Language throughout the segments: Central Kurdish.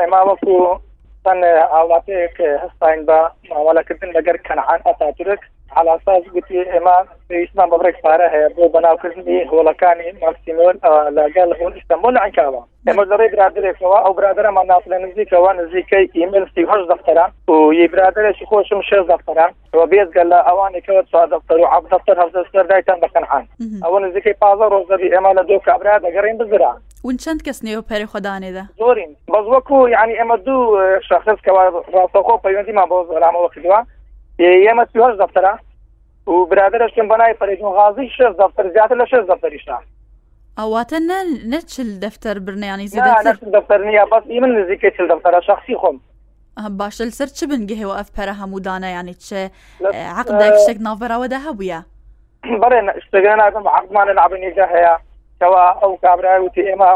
ئێما وەکو چەند حاڵاتەیەک هەستاین بە ماوەلەکردن لەگەر کەنعان ئەتاتورک حالاساس گوتی ئێمە پێویستمان بە بڕێک پارە هەیە بۆ بەناوکردنی هۆڵەکانی ماکسیمۆن لەگەل هۆل ئیستەمبول عکاوە ئێمە لەڕێ برادێکەوە ئەو برادرەمان ناف لە نزیکەوە نزیکەی ئیملسی هەش دەفتەران و یی برادێکی خۆشم شێ دەفتەران وە بێزگەل لە ئەوانێکەوە چوار دەفتەر و عب دەفتەر هەفتەر دایتان بەخەنحان ئەوە نزیکەی پازە ڕۆزەبی ئێمە لە دۆ کابرا دەگەڕین بزران ون چەند کەس نێو پەری خۆدانێدا زۆرین بەز وەکو یعنی ئێمە دوو شخص کەوا ڕاستەخۆ پەیوەندیمان بۆ زۆرامەوە کردووە ئێمە سیۆش دەفتەرە و برادرشم بەنای پەرێژون غازی شش دفتر زیاتر لە شش دفتریشان ئەواتە نەچل دفتەر برنیانی دفتەرنیە بەس من نزیکە چل دفتەرە شخصی خۆم باشە لەسەر چ بنگەهێەوە ئەف پەرە هەموو دانایانی چ عقدا شتێک ناوبەرەوەدا هەبووە بەێ شتەکە ناکەم عقمانە نابنیجا هەیە کەوا ئەو کابرای وتی ئێمە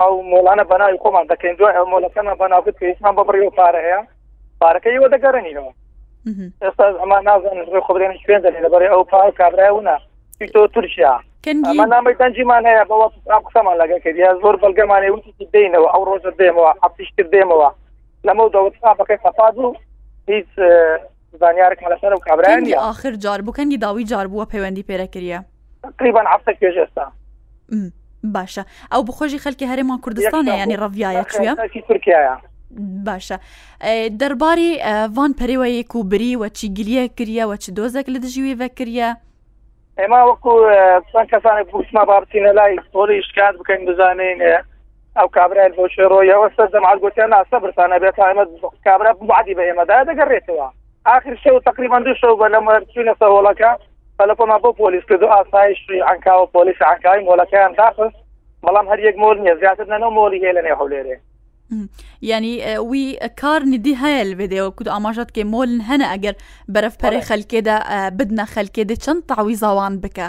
ئەو مۆلانە بەناوی خۆمان دەکەین دو ئەو مۆلەکەمە بەناوکت کە هیچمان بە بڕی و پارە هەیە پارەکەی وە دەگەڕێنینەوە ئێستا ئەما نازانێت خبرێن شوێن دەێت لەبەر ئەو پا کابراونە تۆ تورکیا نامی تەنجیمان هەیە بەوە قسەمان لەگە کردی زۆر بەلگەمانێ وتی دێنەوە ئەو ڕۆژە دێمەوە حفتیش کردێمەوە لەمە دەوتتا بەکەی خەفااد و هیچ زانیارێک لەسەر و کابرانی آخر جار بکەنگی داوی جار بووە پەیوەندی پێرەکرە تقریبان عفتە کێژێستا باشە ئەو بخۆشی خەلکی هەرێمان کوردستانە ینی ڕڤایە چە تورکایە باشە دەرباری ڤان پەرێوەیەک و بری وە چی گریە کریەوە چ دۆزێک لە دژیوی ڤەکریە ئێمە وەکو چەند کەسانێک بوسما بابتینە لای تۆری شکات بکەین بزانین ئەو کابراایل بۆ شێڕۆیەوە سەر دەماگوتیان ناسە برسانە بێت ئەمە کابرا بعدی بە ئێمەدا دەگەڕێتەوە آخر شەو تقریبا دو شەو بە لە مرچوونە سەوڵەکە بەلەپۆما بۆ پۆلیس کردو ئاسایشی ئەنکاوە پۆلیس ئەنکاوی مۆلەکەیان تاخست بەڵام هەر یەک مۆل نیە زیاتر نەنەوە مۆلی هەیە لە نێ هەولێرێ ینی وی کار ندی هەیە لەێدەوە کود ئاماژات کێ مۆلن هەنە ئەگەر بەرەف پەرێ خەلکێدا بدنە خەلکێدە چەند تاوی زاوان بکە.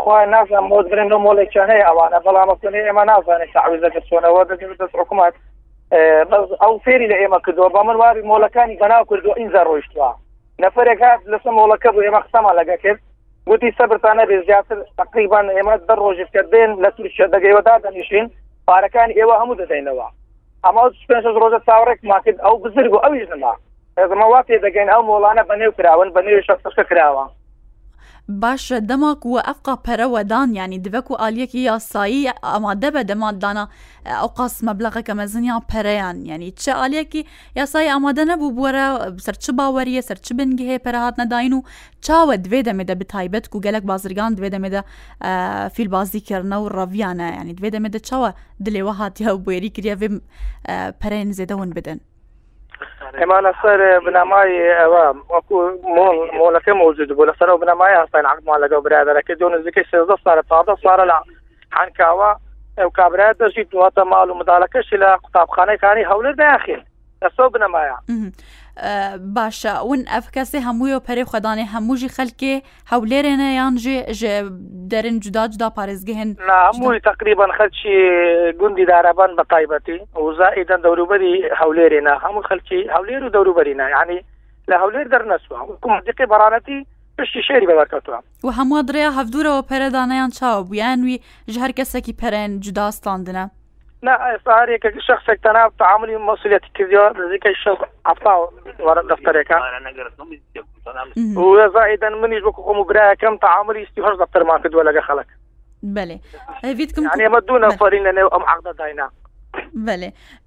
خوا نازان مۆ برێن مۆڵێکیان هەیە ئەوانە بەڵامەکن ئێمە نازانێت تعویزە دەچۆنەوە دەگەن دەست حکوومەت ئەو فێری لە ئێمە کردووە بە منواری مۆلەکانی بەناو کردو ئینجا ڕۆیشتوە نەفرێک هاات لەس مۆڵەکە بوو ئێمە قسەما لەگە کرد گوتی سەبرتانە بێ زیاتر تقریبان ئێمە دەڕۆژت کردێن لە تووشە دەگەیوەدا دەنیشین پارەکان ئێوە هەموو دەدەینەوە ئەما پێ ڕۆژە چاوەڕێک ماکرد ئەو بزرگ و ئەویش نما ئەزمەوا پێ دەگەین ئەو مۆڵانە بەنێو کراون بەنێو شخصەکە کراوە باشە دەماک وە ئەفقا پەرەوەدان ینی دبەک و ئالیەکی یاسایی ئامادە بە دەماددانا ئەو قاس مەبلغەکە مەزنیان پەرەیان ینی چه ئالیەکی یاسای ئامادە نەبوو بووەرە سەرچ باوەریە سەرچ بنگی هەیە پەرهات نەداین و چاوە دوێ دەمێدە بتایبەت و گەلک بازرگان دوێ دەمێدە فیلبازیکردنە و ڕەویانە ینی دوێ دەمێدە چاوە دلێوە هاتیە و بێری کریە پەرێن زێدەون بدەن. ئێمانە سەر بنامایی ئەوە وەکو مۆڵ مۆلەکە موجود بوو لە سەرەوە بنامایی هەستین عقمان لەگە برادەرەکە دو نزیکەی سێزە سارە تادە سارە لە حانکاوە ئەو کابرا دەژیت واتە ماڵ و مداڵەکەشی لە قوتابخانەکانی هەولر داخل ئەسۆ بنەمایە باشە ون ئەف کەسێ هەمووی و پەرێ خەدانێ هەمووژی خەلکێ هەولێرێنە یان ژێ دەرن جودا جدا پارێزگەهێن هەمووی تقریبان خەلکی گوندی دارابان بە تایبەتی وزائیدەن دەوروبەری هەولێرێنە هەموو خەلکی هەولێر و دەوروبەرینە ینی لە هەولێر دەرنەسووە حکومەتێکی بەڕانەتی پشتی شێری بەبەرکەوتوە و هەموو درێ هەفتورەوە پەرەدانەیان چاوە بوویان وی ژ هەر کەسێکی پەرێن جوداستاندنە ئێستاارێکە شخصێک تەناب تعاملی مەسولیەتی کردیەوە نزیکەی ش ئەفتا وەرە دەفتەرێکە زائدەن منیش بکو خۆم برایەکەم تعاملی استیهۆش دەفتەرمان کردووە لەگە خەڵک بەێ ئەمە دوو نەفرین لەنێو ئەم عقدە داینا بەێ